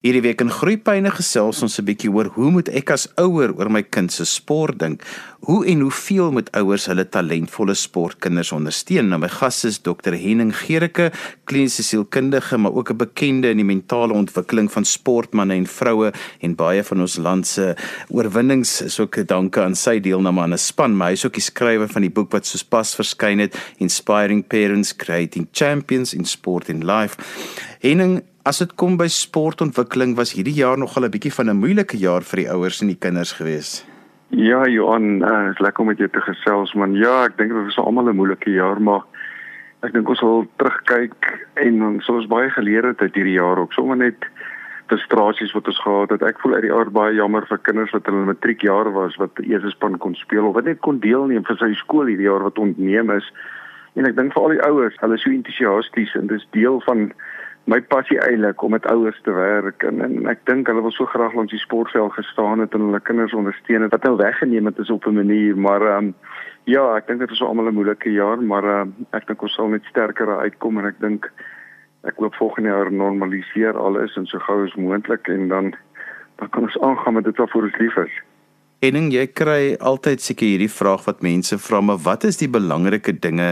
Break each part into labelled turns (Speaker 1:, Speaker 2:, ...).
Speaker 1: Hierdie week in Groepyne gesels ons 'n bietjie oor hoe moet ek as ouer oor my kind se sport dink? Hoe en hoeveel moet ouers hulle talentvolle sportkinders ondersteun? Nou my gas is Dr Henning Gericke, kliniese sielkundige, maar ook 'n bekende in die mentale ontwikkeling van sportmense en vroue en baie van ons land se oorwinnings is ook danke aan sy deelname aan 'n span, maar hy is ook die skrywer van die boek wat soos pas verskyn het, Inspiring Parents Creating Champions in Sport and Life. Henning, As dit kom by sportontwikkeling was hierdie jaar nogal 'n bietjie van 'n moeilike jaar vir die ouers en die kinders gewees.
Speaker 2: Ja, Johan, uh, is lekker om met jou te gesels man. Ja, ek dink dit was almal 'n moeilike jaar, maar ek dink ons sal terugkyk en ons ons baie geleer het uit hierdie jaar ook. Sommige net frustrasies wat ons gehad het. Ek voel uit die aard baie jammer vir kinders wat hulle matriekjaar was wat eers span kon speel of wat net kon deelneem vir sy skool hierdie jaar wat ontneem is. En ek dink vir al die ouers, hulle is so entoesiasties en dis deel van my passie eintlik om met ouers te werk en, en ek dink hulle wil so graag langs die sportveld gestaan het en hulle kinders ondersteun het wat nou weggeneem het is op 'n manier maar um, ja ek dink dit is almal 'n moeilike jaar maar um, ek dink ons sal net sterker uitkom en ek dink ek hoop volgende jaar normaliseer alles en so gou as moontlik en dan dan kan ons aangaan met dit wat vir ons lief is.
Speaker 1: Henning, jy kry altyd seker hierdie vraag wat mense vra, maar wat is die belangrike dinge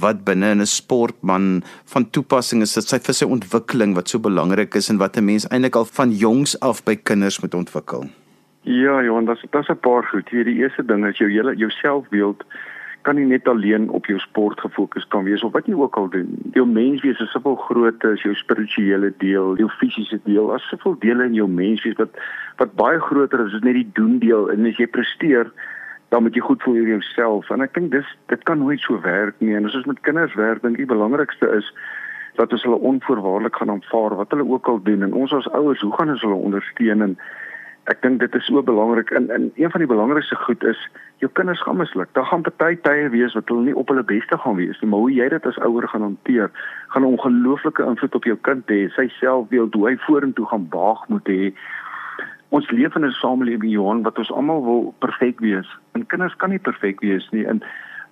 Speaker 1: wat binne in 'n sportman van toepassing is dit sy vir sy ontwikkeling wat so belangrik is en wat 'n mens eintlik al van jongs af by kinders moet ontwikkel?
Speaker 2: Ja, Johan, dit is 'n paar goed. Hier die eerste ding is jou hele jou selfbeeld kan nie net alleen op jou sport gefokus kan wees of wat jy ook al doen. Jou menswees is soveel groter as jou spirituele deel, jou fisiese deel. Daar's soveel dele in jou menswees wat wat baie groter is as net die doen deel. En as jy presteer, dan moet jy goed voel oor jouself. En ek dink dis dit kan nooit so werk nie. En as ons met kinders werk, dink ek die belangrikste is dat ons hulle onvoorwaardelik gaan aanvaar wat hulle ook al doen en ons as ouers, hoe gaan ons hulle ondersteun en ek dink dit is so belangrik in in een van die belangrikste goed is jou kinders gaan misluk. Daar gaan baie tye wees wat hulle nie op hulle beste gaan wees nie, maar hoe jy dit as ouer gaan hanteer, gaan 'n ongelooflike invloed op jou kind hê. Sy selfbeeld, hoe hy vorentoe gaan baag moet hê. Ons leef in 'n samelewing Johan wat ons almal wil perfek wees. En kinders kan nie perfek wees nie. En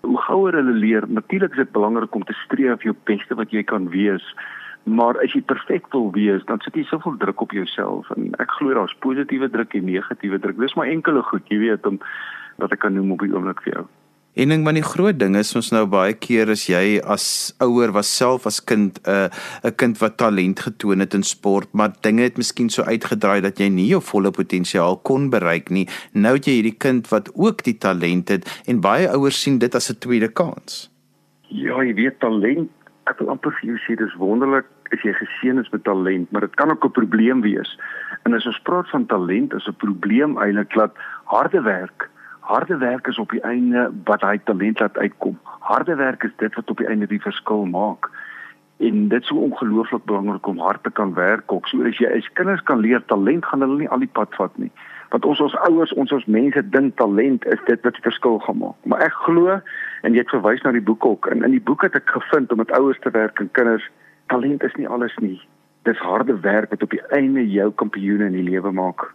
Speaker 2: hoe gouer hulle leer, natuurlik is dit belangrik om te streef jou beste wat jy kan wees. Maar as jy perfek wil wees, dan sit jy soveel druk op jouself en ek glo daar's positiewe druk en negatiewe druk. Dis maar enkele goed, jy weet, om wat ek kan noem op die oomblik vir jou.
Speaker 1: En ding van die groot ding is ons nou baie keer as jy as ouer was self as kind 'n uh, 'n kind wat talent getoon het in sport, maar dinge het miskien so uitgedraai dat jy nie jou volle potensiaal kon bereik nie. Nou het jy hierdie kind wat ook die talent het en baie ouers sien dit as 'n tweede kans.
Speaker 2: Ja, jy weet talent ek wil amper vir jou sê dis wonderlik as jy geseën is met talent, maar dit kan ook 'n probleem wees. En as ons praat van talent, is 'n probleem eintlik dat harde werk, harde werk is op die einde wat hy talent laat uitkom. Harde werk is dit wat op die einde die verskil maak. En dit is so ongelooflik belangrik om hard te kan werk. Ook so as jy as kinders kan leer talent gaan hulle nie al die pad vat nie want ons as ouers ons as mense dink talent is dit wat die verskil gaan maak. Maar ek glo en jy het verwys na die boek ook en in die boek het ek gevind om met ouers te werk en kinders talent is nie alles nie. Dis harde werk wat op die einde jou kampioene in die lewe maak.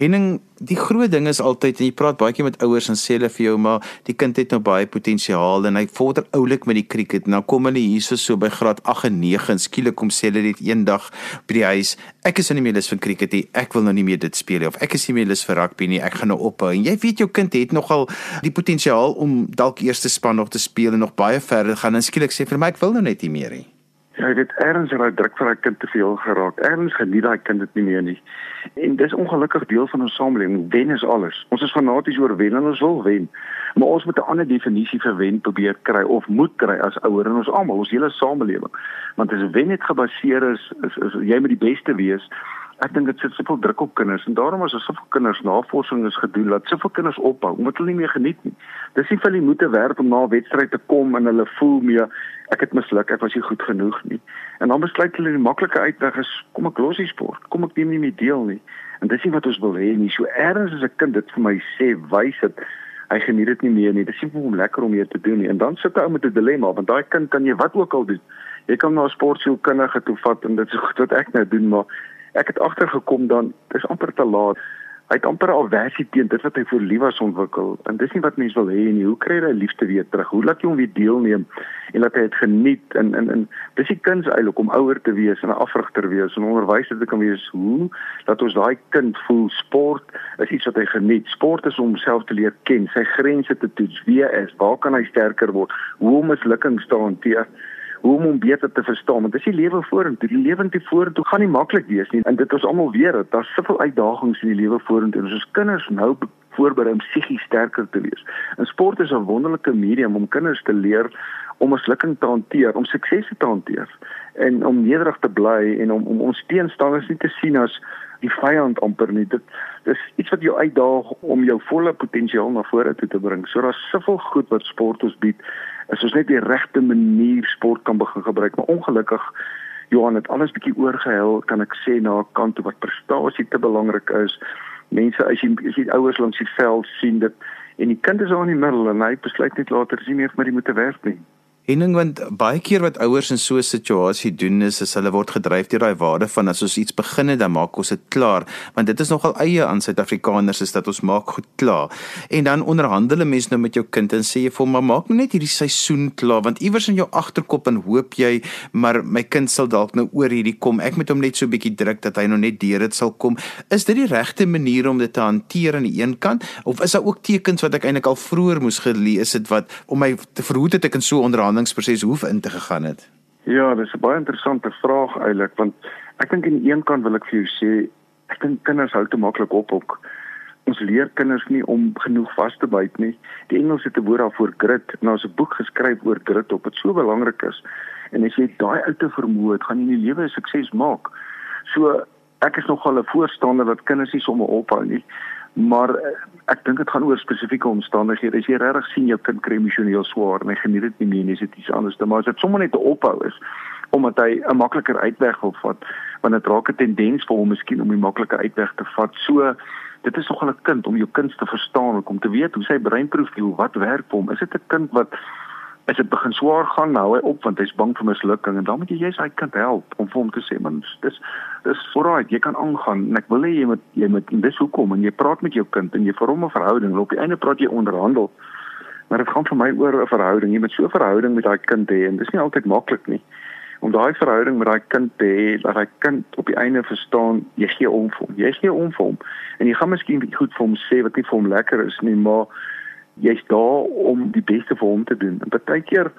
Speaker 1: Henning, die groot ding is altyd en jy praat baie keer met ouers en sê hulle vir jou maar die kind het nou baie potensiaal en hy vorder oulik met die cricket. Nou kom hulle hierso so by graad 8 en 9 en skielik kom sê hulle net eendag by die huis, ek is nou nie meer lus vir cricket nie. Ek wil nou nie meer dit speel nie of ek is nie meer lus vir rugby nie. Ek gaan nou ophou. En jy weet jou kind het nogal die potensiaal om dalk eerste span nog te speel en nog baie verder gaan en skielik sê vir my ek wil nou net nie meer nie.
Speaker 2: Ja, jy weet erns het daai druk vir daai kind te veel geraak. Erns geniet daai kind dit nie meer nie. En dis ongelukkig deel van ons samelewing. Wen is alles. Ons is fanaties oor wen en ons wil wen. Maar ons moet 'n ander definisie vir wen probeer kry of moet kry as ouer en ons almal, ons hele samelewing. Want as wen net gebaseer is, is, is jy moet die beste wees, ek dink dit sit soveel druk op kinders en daarom is daar soveel kinders navorsing is gedoen dat soveel kinders ophou omdat hulle nie meer geniet nie. Dis nie vir hulle moete werk om na 'n wedstryd te kom en hulle voel mee ek het misluk, ek was nie goed genoeg nie. En dan besluit hulle die maklike uitweg is kom ek los die sport, kom ek neem nie meer deel nie. En dis nie wat ons wil hê nie. So ergens as 'n kind dit vir my sê, wys dit hy geniet dit nie meer nie. Dis nie vir hom lekker om hier te doen nie. En dan sit hy met 'n dilemma want daai kind kan jy wat ook al doen. Jy kan na 'n sportsielkundige toe vat en dit is goed wat ek nou doen, maar ek het agtergekom dan dis amper te laat. hy het amper 'n aversie teen dit wat hy vir lief was ontwikkel. En dis nie wat mense wil hê nie. Hoe kry hy liefde weer terug? Hoe laat jy hom weer deelneem en laat hy dit geniet? En en en dis die kind se eintlik om ouer te wees en 'n afrigter wees en onderwyser te kan wees. Hoe dat ons daai kind voel sport is iets wat hy geniet. Sport is om homself te leer ken sy grense te toets wie hy is waar kan hy sterker word hoe om mislukkings te hanteer hoe om hom beter te verstaan want dis die lewe vorentoe. Die lewe intoe vorentoe gaan nie maklik wees nie en dit is almal weer dit daar's soveel uitdagings in die lewe vorentoe en ons kinders nou voorberei om psigies sterker te wees. En sport is 'n wonderlike medium om kinders te leer om mislukking te hanteer om suksese te hanteer en om nederig te bly en om om ons teenstanders nie te sien as die vyand amper nie. Dit dis iets wat jou uitdaag om jou volle potensiaal na vore toe te bring. So daar's soveel goed wat sport ons bied is ons net die regte manier sport kan begin gebruik maar ongelukkig Johan het alles bietjie oorgehel kan ek sê na 'n kant toe wat prestasie te belangrik is. Mense as jy as jy ouers langs die veld sien dit en die kind is daar in die middel en hy besluit net later as hy meer vir my moet werk nie
Speaker 1: Henning want baie keer wat ouers in so 'n situasie doen is as hulle word gedryf deur daai waarde van as ons iets begin het dan maak ons dit klaar. Want dit is nogal eie aan Suid-Afrikaners is dat ons maak goed klaar. En dan onderhandel 'n mens nou met jou kind en sê jy vir hom maar maak net hierdie seisoen klaar want iewers in jou agterkop en hoop jy maar my kind sal dalk nou oor hierdie kom. Ek moet hom net so 'n bietjie druk dat hy nou net deur dit sal kom. Is dit die regte manier om dit te hanteer aan die een kant? Of is daar ook tekens wat ek eintlik al vroeër moes gelees het wat om my te verhoed het ek in so onderhandel beplanningsproses hoef in te gegaan het?
Speaker 2: Ja, dis 'n baie interessante vraag eintlik want ek dink aan die een kant wil ek vir jou sê ek dink kinders hou te maklik op ook. Ons leer kinders nie om genoeg vas te byt nie. Die Engels het 'n woord daarvoor grit. Nou as 'n boek geskryf oor grit op wat so belangrik is en as jy daai ou te vermoë het, gaan jy in die lewe 'n sukses maak. So ek is nogal 'n voorstander dat kinders nie sommer ophou nie maar eh, ek dink dit gaan oor spesifieke omstandighede. As jy regtig sien jou kind kry emosioneel swaar en hy geniet dit nie meer nie, is dit iets anders. Maar as dit sommer net 'n ophou is omdat hy 'n makliker uitweg wil vat, want dit raak 'n tendens vir hom miskien om die maklike uitweg te vat. So dit is nogal 'n kind om jou kind te verstaan, om te weet hoe sy breinprofiel, wat werk vir hom. Is dit 'n kind wat as dit begin swaar gaan nou hy op want hy's bang vir mislukking. En dan moet jy jy's hy kan help om vir hom te sê man dis dis vooruit jy kan aangaan en ek wil hê jy moet jy moet dis hoekom en jy praat met jou kind en jy vorm 'n verhouding op die einde praat jy onderhandel. Maar dit gaan vir my oor 'n verhouding. Jy moet so 'n verhouding met daai kind hê en dis nie altyd maklik nie om daai verhouding met daai kind te hê dat daai kind op die einde verstaan jy gee om vir hom jy gee om vir hom. En jy gaan miskien goed vir hom sê wat nie vir hom lekker is nie maar jy's daar om die beste vir hom te doen. En baie keer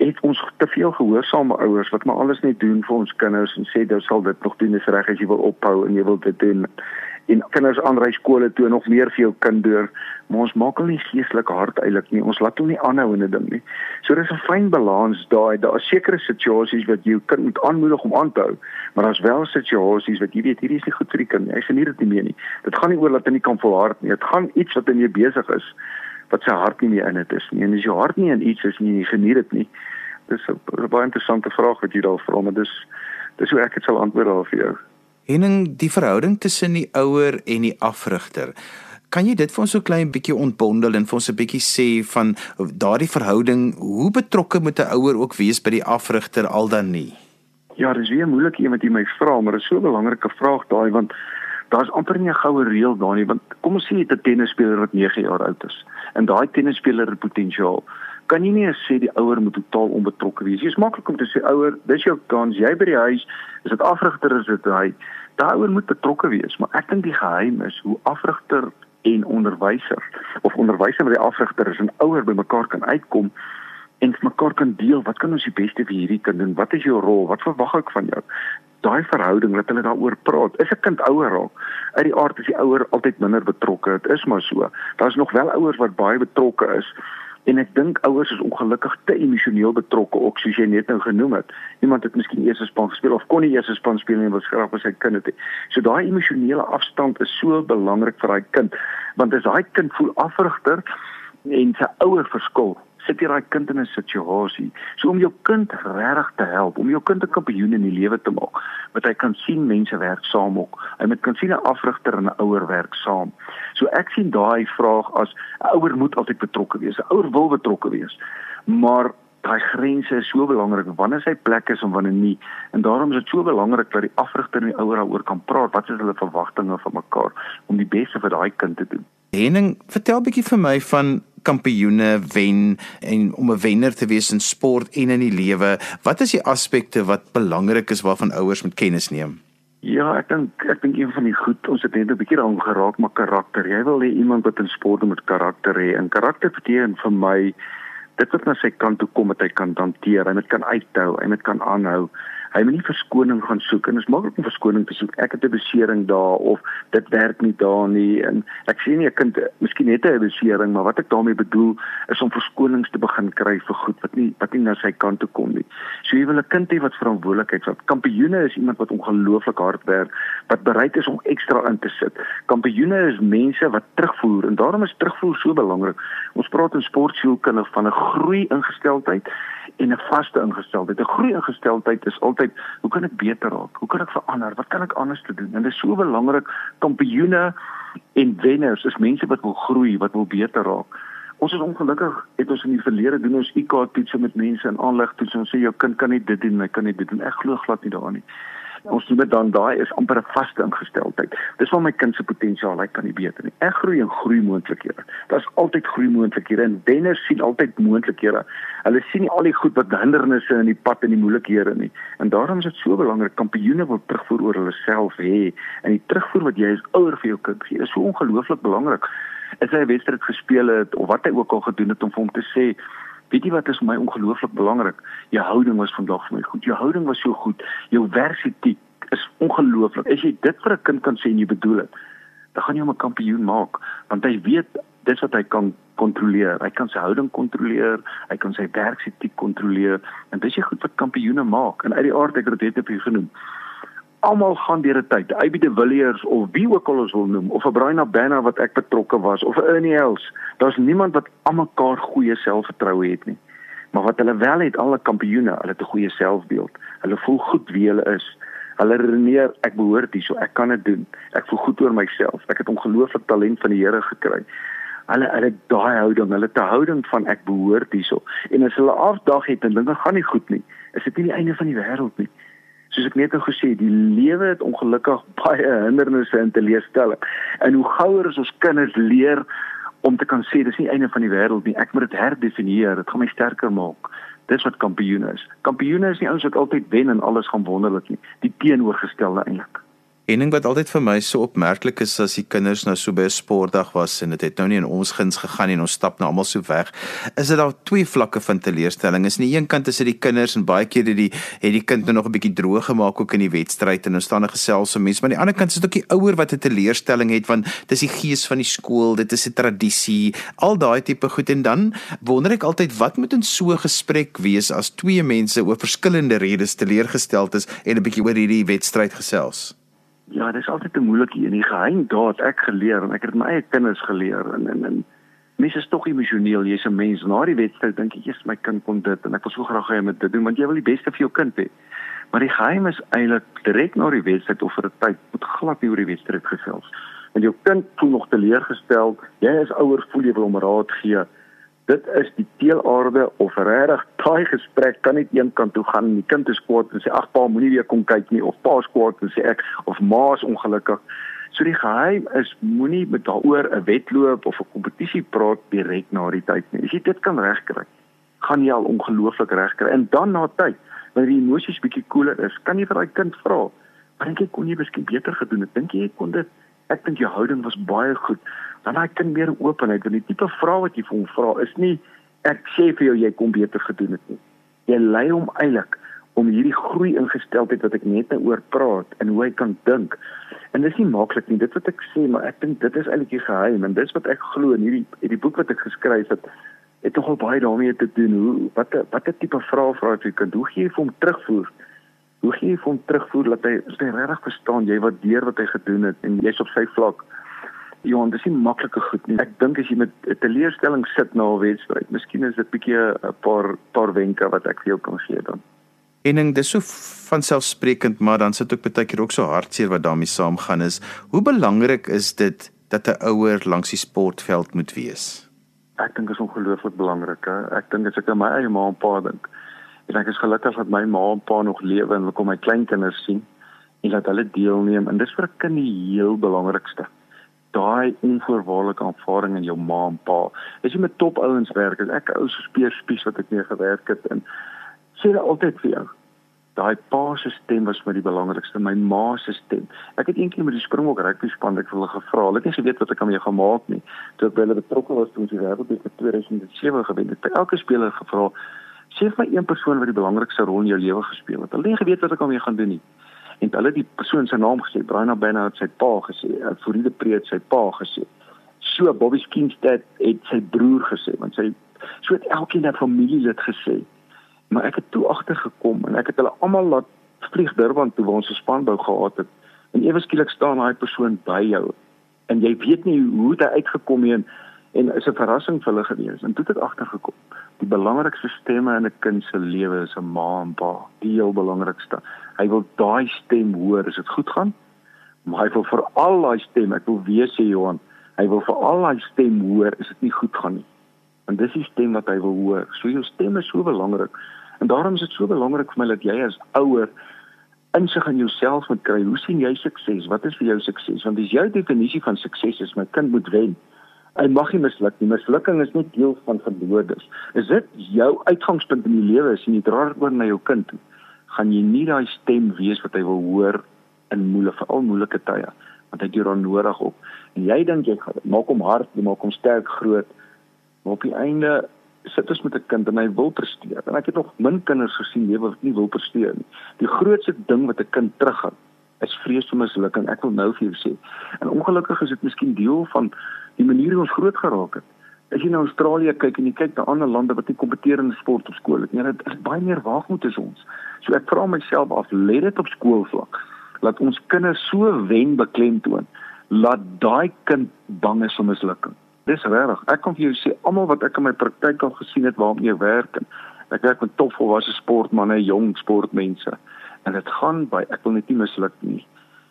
Speaker 2: het ons te veel gehoorsame ouers wat maar alles net doen vir ons kinders en sê jy sal dit nog doen is reg as jy wil ophou en jy wil dit doen. En kinders aanry skole toe nog meer vir jou kind doen maar ons maak hulle nie geestelik hard eintlik nie. Ons laat hulle nie aanhou in 'n ding nie. So dis 'n fyn balans daai daar is sekere situasies wat jy kind moet aanmoedig om aan te hou maar daar's wel situasies wat jy weet hierdie is nie goed vir die kind nie. Hy geniet dit nie meer nie. Dit gaan nie oor dat hy nie kan volhard nie. Dit gaan iets wat in jou besig is wat sy hart nie meer in dit is nie. En as jou hart nie in iets is nie, jy geniet dit nie. Dis 'n baie interessante vraag wat jy daar vra, maar dis dis hoe ek dit sal antwoord daar vir jou.
Speaker 1: Henning, die verhouding tussen die ouer en die afrigter. Kan jy dit vir ons so klein bietjie ontbondel en vir ons 'n bietjie sê van daardie verhouding, hoe betrokke moet 'n ouer ook wees by die afrigter al dan nie?
Speaker 2: Ja, dis weer moeilik een wat jy my vra, maar dit is so 'n belangrike vraag daai want daar's amper nie 'n goue reël daar nie want kom ons sê jy het 'n tennisspeler wat 9 jaar oud is en daai tennisspeler het potensiaal. Kan jy nie sê die ouer moet totaal onbetrokke wees? Jy's maklik om te sê ouer dis jou kans jy by die huis is dit afrigter is dit hy? Daai ouer moet betrokke wees maar ek dink die geheim is hoe afrigter en onderwyser of onderwyser met die afrigter is en ouer by mekaar kan uitkom en mekaar kan deel. Wat kan ons die beste vir hierdie kind doen? Wat is jou rol? Wat verwag ek van jou daai verhouding dat hulle daaroor praat. Is 'n kind ouer raak, uit die aard is die ouer altyd minder betrokke. Dit is maar so. Daar's nog wel ouers wat baie betrokke is. En ek dink ouers is ongelukkig te emosioneel betrokke ook soos jy net nou genoem het. Iemand het miskien eers 'n span gespeel of kon nie eers 'n span speel nie wat skraap as sy kind het. So daai emosionele afstand is so belangrik vir daai kind want as daai kind voel afrigter en sy ouer verskil sit jy daai kind in 'n situasie. So om jou kind regtig te help, om jou kind 'n kampioen in die lewe te maak, wat hy kan sien mense werk saam ook. Hy moet kan sien 'n afrigter en 'n ouer werk saam. So ek sien daai vraag as 'n ouer moet altyd betrokke wees. 'n Ouer wil betrokke wees. Maar daai grense is so belangrik wanneer sy plek is en wanneer nie en daarom is dit so belangrik dat die afrigter en die ouer daaroor kan praat wat is hulle verwagtinge van mekaar om die beste vir daai kind te doen
Speaker 1: Henning vertel 'n bietjie vir my van kampioene wen en om 'n wenner te wees in sport en in die lewe wat is die aspekte wat belangrik is waarvan ouers moet kennis neem
Speaker 2: Ja, ek dink ek dink een van die goed, ons het net 'n bietjie daaroor geraak met karakter. Jy wil hê iemand wat in sport met karakter hê. En karakter beteken vir my dit wat na sy kant toe kom dat hy kan hanteer, hy moet kan uithou, hy moet kan aanhou hy moet nie verskoning gaan soek en dit is maklik om verskoning te soek. Ek het 'n besering daar of dit werk nie daar nie en ek sien nie 'n kind miskien net 'n besering, maar wat ek daarmee bedoel is om verskonings te begin kry vir goed wat nie wat nie na sy kant toe kom nie. So jy wil 'n kind hê wat verantwoordelikheid vat. Kampioene is iemand wat ongelooflik hard werk, wat bereid is om ekstra in te sit. Kampioene is mense wat terugvoer en daarom is terugvoer so belangrik. Ons praat in sportsielkunde van 'n groei ingesteldheid en 'n vaste ingesteldheid. 'n Groei ingesteldheid is altyd, hoe kan ek beter raak? Hoe kan ek verander? Wat kan ek anders te doen? En dit is so belangrik kampioene en wenners is mense wat wil groei, wat wil beter raak. Ons is ongelukkig het ons in die verlede doen ons IQ toetse met mense in aanleg toets en sê jou kind kan nie dit doen, hy kan nie dit doen. Ek glo glad nie daarin nie. Ons doen dit dan daai is amper 'n vaste ingesteldheid. Dis waar my kind se potensiaal, hy kan nie beter nie. Ek groei en groei moontlikhede. Daar's altyd groei moontlikhede en wenners sien altyd moontlikhede. Hulle sien nie al die goed wat hindernisse in die pad en die moeilikhede nie. En daarom is dit so belangrik kampioene wil terugvoer oor hulle self hê en die terugvoer wat jy as ouer vir jou kind gee, is so ongelooflik belangrik. As hy 'n wedstryd gespeel het of wat hy ook al gedoen het om vir hom te sê Weet jy wat is vir my ongelooflik belangrik? Jou houding was vandag vir my goed. Jou houding was so goed. Jou werksetiek is ongelooflik. As jy dit vir 'n kind kan sê en jy bedoel dit, dan gaan jy hom 'n kampioen maak want hy weet dis wat hy kan kontroleer. Hy kan sy houding kontroleer, hy kan sy werksetiek kontroleer en dis jy goed wat kampioene maak. En uit die aard ek het dit net op hier genoem almal gaan deur 'n tyd. Aby de Villiers of wie ook al ons wil noem of 'n Brian Abena wat ek betrokke was of 'n Ernie Els. Daar's niemand wat almekaar goeie selfvertroue het nie. Maar wat hulle wel het, alle kampioene, hulle het 'n goeie selfbeeld. Hulle voel goed wie hulle is. Hulle redeneer ek behoort hierso, ek kan dit doen. Ek voel goed oor myself. Ek het ongelooflik talent van die Here gekry. Hulle hulle daai houding, hulle te houding van ek behoort hierso. En as hulle afdag het en dinge gaan nie goed nie, is dit nie die einde van die wêreld nie soos ek net nou gesê, die lewe het ongelukkig baie hindernisse en teleurstellings. En hoe gouer as ons kinders leer om te kan sê dis nie einde van die wêreld nie, ek moet dit herdefinieer, dit gaan my sterker maak. Dis wat kampioene is. Kampioene is nie ouens wat altyd wen en alles gaan wonderlik nie. Die teenoorgestelde eintlik.
Speaker 1: Een ding wat altyd vir my so opmerklik is as die kinders nou so by 'n sportdag was en dit het nou nie in ons guns gegaan nie en ons stap nou almal so weg, is dit daar twee vlakke van teleurstelling. Is aan die een kant is dit die kinders en baie keer het die het die kind nou nog 'n bietjie droog gemaak ook in die wedstryd en nou staan 'n gesels so mense, maar aan die ander kant is dit ook die ouer wat 'n teleurstelling het want dis die gees van die skool, dit is 'n tradisie, al daai tipe goed en dan wonder ek altyd wat moet in so 'n gesprek wees as twee mense oor verskillende redes teleurgesteld is en 'n bietjie oor hierdie wedstryd gesels.
Speaker 2: Ja, dit is altyd 'n moeilike een. Die geheim daar ek geleer en ek het my eie kinders geleer en en en mense is tog emosioneel. Jy's 'n mens. Na die wedstryd dink ek eers my kind kon dit en ek wil so graag hê hy moet dit doen want jy wil die beste vir jou kind hê. Maar die geheim is eintlik direk na die wedstryd of vir 'n tyd moet glad nie oor die wedstryd gesels. Want jou kind voel nog teleurgestel. Jy as ouer voel jy wil hom raad gee dit is die teelaarde of regtig daai gesprek kan net een kant toe gaan. Die kind is kwaad en sê ag pa, moenie weer kom kyk nie of pa is kwaad en sê ek of ma is ongelukkig. So die geheim is moenie met daaroor 'n wedloop of 'n kompetisie praat direk na die tyd nie. As jy dit kan regkry, gaan jy al ongelooflik regkry. En dan na tyd, wanneer die emosies bietjie koeler is, kan jy vir daai kind vra, "Dink jy kon jy miskien beter gedoen het? Dink jy kon dit ek dink jou houding was baie goed. Dan daai kind meer openheid want die tipe vrae wat jy vir hom vra is nie ek sê vir jou jy kom beter gedoen het nie. Jy lei hom eintlik om hierdie groei ingesteldheid wat ek net nou oor praat en hoe hy kan dink. En dis nie maklik nie dit wat ek sê maar ek dink dit is eintlik die geheim en dis wat ek glo in hierdie hierdie boek wat ek geskryf het het nogal baie daarmee te doen hoe watter watter tipe vrae vra jy kind hoe gee jy vir hom terugvoer? Hoe gee jy hom terugvoer dat hy sy regtig verstaan jy wat deur wat hy gedoen het en jy's op sy vlak Johan, dis nie maklike goed nie. Ek dink as jy met 'n teleurstelling sit na 'n wedstryd, miskien is dit bietjie 'n paar paar wenke wat ek vir jou kan gee dan.
Speaker 1: Ening, dis so van selfsprekend, maar dan sit ook baie keer ook so hartseer wat daarmee saamgaan is. Hoe belangrik is dit dat 'n ouer langs die sportveld moet wees?
Speaker 2: Ek dink is ongelooflik belangrik. Ek dink as ek aan my eie ma en pa dink, en ek is gelukkig dat my ma en pa nog lewe en ek kom my kleinkinders sien en dat hulle deelneem en dis vir 'n kind die heel belangrikste daai onvoorwaardelike aanvaarding in jou ma en pa. As jy met top ouens werk, ek ou so speerspies wat ek mee gewerk het en sê dit altyd vir jou. Daai pa se stem was vir my die belangrikste, my ma se stem. Ek het eendag met die Springbok rugby span ek hulle gevra, hulle het nie geweet wat ek aan jou gemaak nie. Toe ek by hulle betrokke was toe ons die wêreldbeker 2007 gewen het, het elke speler gevra, sê vir een persoon wat die belangrikste rol in jou lewe gespeel het. Hulle het nie geweet wat ek aan jou gaan doen nie. En hulle die persoon se naam gesê. Brian Abena het sy pa gesê. Fourie Preet sy pa gesê. So Bobby Skinstad het sy broer gesê want sy so het elkeen dat familielid gesê. Maar ek het toe agtergekom en ek het hulle almal laat vlieg Durban toe waar ons 'n spanbou gehad het. En ewe skielik staan daai persoon by jou en jy weet nie hoe dit uitgekom het en is 'n verrassing vir hulle gewees en toe het ek agtergekom die belangrikste stemme in 'n kind se lewe is 'n ma en pa die heel belangrikste Hy wil daai stem hoor as dit goed gaan. Maar hy wil vir al daai stem, ek wil weer sê Johan, hy wil vir al daai stem hoor as dit nie goed gaan nie. En dis die stem wat hy wil hoor. So jou stem is so belangrik. En daarom is dit so belangrik vir my dat jy as ouer insig in jouself moet kry. Hoe sien jy sukses? Wat is vir jou sukses? Want dis jou definisie van sukses is my kind moet wen. Hy mag nie misluk nie. Mislukking is net deel van verloorders. Is dit jou uitgangspunt in die lewe as jy dra dit oor na jou kind toe? gaan jy nie daai stem wees wat hy wil hoor in moeilike veral moeilike tye want hy het jou dan nodig op en jy dink jy gaan maak hom hard jy maak hom sterk groot maar op die einde sit ons met 'n kind en hy wil presteer en ek het nog min kinders gesien lewe wat nie wil presteer nie die grootste ding wat 'n kind teruggaan is vrees vir mislukking ek wil nou vir jou sê en ongelukkig is dit miskien deel van die manier hoe ons groot geraak het as jy na Australië kyk en jy kyk na ander lande wat nie kompeterende sport op skool het nie, dit is baie meer waagmoed as ons. So ek vra myself af, let dit op skoolvlak. Laat ons kinders so wen beklemtoon, laat daai kind bang is vir mislukking. Dis regtig. Ek kan vir jou sê almal wat ek in my praktyk al gesien het waarmee ek werk en ek werk met topvolwasse sportmense, jong sportmense en dit gaan by ek wil net nie misluk nie.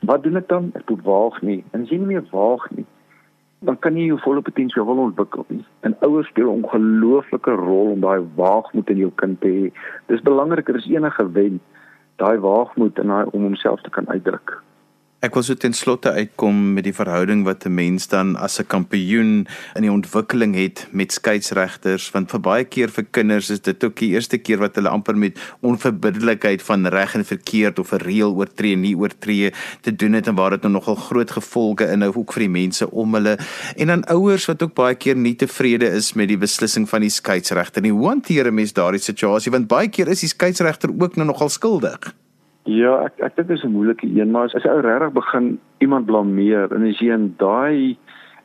Speaker 2: Wat doen ek dan? Ek moet waag nie. En as jy nie meer waag nie, dan kan jy jou volle potensiaal ontwikkel nie. En ouers speel 'n ongelooflike rol om daai waagmoed in jou kind te hê. Dis belangriker as enige wen, daai waagmoed en daai om homself te kan uitdruk.
Speaker 1: Ek wil so ten slotte uitkom met die verhouding wat 'n mens dan as 'n kampioen in die ontwikkeling het met skeieregters want vir baie keer vir kinders is dit ook die eerste keer wat hulle amper met onverbiddelikheid van reg en verkeerd of 'n reël oortree nie oortree te doen het en waar dit nou nogal groot gevolge inhou ook vir die mense om hulle. En dan ouers wat ook baie keer nie tevrede is met die beslissing van die skeieregter nie. Hoe hanteer 'n mens daardie situasie? Want baie keer is die skeieregter ook nou nogal skuldig
Speaker 2: Ja, ek ek dink dit is 'n moeilike een, maar as jy ou regtig begin iemand blameer en as jy in daai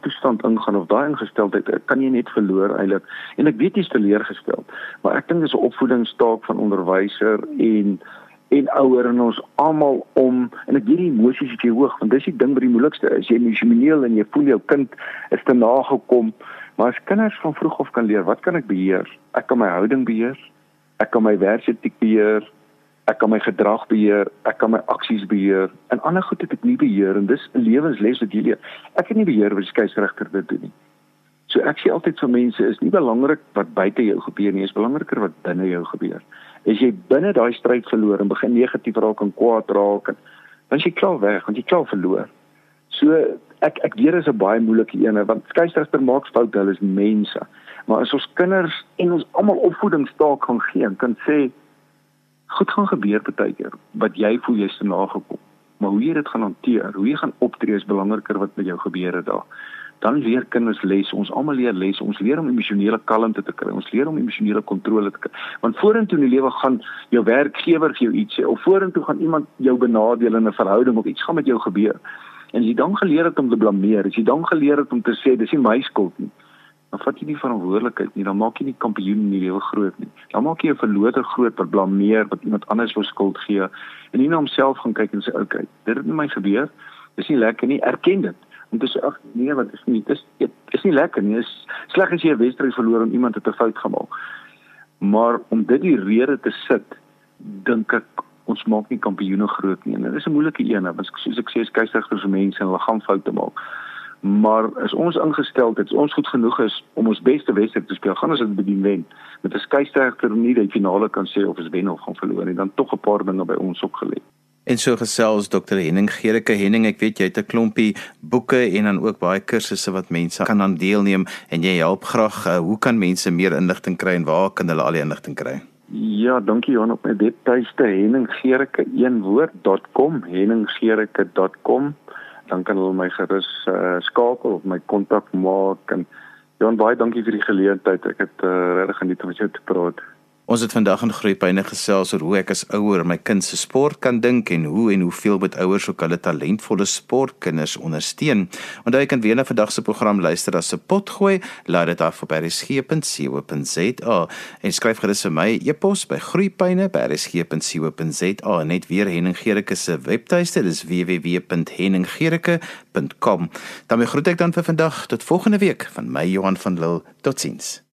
Speaker 2: toestand ingaan of daai ingesteldheid, kan jy net verloor eintlik. En ek weet jy's teleurgestel, maar ek dink dis 'n opvoedingstaak van onderwyser en en ouer en ons almal om en ek weet die emosies wat jy hoog, want dis die ding wat die moeilikste is. Jy emosioneel en jy voel jou kind is te nagekom, maar as kinders van vroeg af kan leer, wat kan ek beheer? Ek kan my houding beheer. Ek kan my werksetiek beheer ek kan my gedrag beheer, ek kan my aksies beheer. En ander goed het ek nie beheer en dis 'n lewensles wat jy leer. Ek het nie beheer oor die skeieregter dit doen nie. So ek sê altyd vir mense is nie belangrik wat buite jou gebeur nie, is belangriker wat binne jou gebeur. As jy binne daai stryd verloor en begin negatief raak en kwaad raak en dan jy klaar weg, want jy klaar verloor. So ek ek weet is 'n baie moeilike een want skeieregter maak foute, hulle is mense. Maar as ons kinders en ons almal opvoedingsstaak gaan gee en kan sê goed gaan gebeur baie keer wat jy voel jy's te nagekom. Maar hoe jy dit gaan hanteer, hoe jy gaan optree is belangriker wat met jou gebeur het daar. Dan leer kinders les, ons almal leer les, ons leer om emosionele kalmte te kry, ons leer om emosionele kontrole te kry. Want vorentoe in die lewe gaan jou werkgewer vir jou iets sê of vorentoe gaan iemand jou benadeel in 'n verhouding of iets gaan met jou gebeur. En as jy dan geleer het om te blameer, as jy dan geleer het om te sê dis nie my skuld nie, dan vat jy nie verantwoordelikheid nie, dan maak jy nie kampioen in die lewe groot nie. Dan maak jy 'n verloder groot wat blameer, wat iemand anders vir skuld gee en nie na homself gaan kyk en sê, "Oké, okay, dit het met my gebeur. Dis nie lekker nie. Erken dit." Om te sê, "Ag, nee, wat is nie, dis is nie lekker nie. Dis sleg as jy 'n wedstryd verloor en iemand het 'n fout gemaak." Maar om dit die rede te sit, dink ek ons maak nie kampioene groot nie. En dit is 'n moeilike een, want soos ek sê, is vir mense en hulle gaan foute maak Maar as ons ingestel het, ons goed genoeg is om ons beste wedstryd te speel, gaan ons dit bedien wen. Met 'n skeisterder nie die finale kan sê of ons wen of gaan verloor nie, dan tog 'n paar dinge by ons ook gelê.
Speaker 1: En so gesels Dr Henning Gericke Henning, ek weet jy het 'n klompie boeke en dan ook baie kursusse wat mense kan aan deelneem en jy help graag uh, hoe kan mense meer inligting kry en waar kan hulle al die inligting kry?
Speaker 2: Ja, dankie Johan op my webtuiste henninggericke1woord.com henninggericke.com dan kan hulle my gerus uh, skakel of my kontak maak en Johan baie dankie vir die geleentheid. Ek het uh, regtig geniet om met jou te praat.
Speaker 1: Ons het vandag in Groepyne gesels oor hoe ek as ouer my kind se sport kan dink en hoe en hoeveel moet ouers ook hulle talentvolle sportkinders ondersteun. Onthou jy kan weer na vandag se program luister as se pot gooi, laai dit af op berriesgep.co.za en skryf gerus vir my e-pos by groepyne@berriesgep.co.za net weer Henning Gericke se webtuiste dis www.henninggericke.com. Dan groet ek dan vir vandag tot volgende week van my Johan van Lille. Totsiens.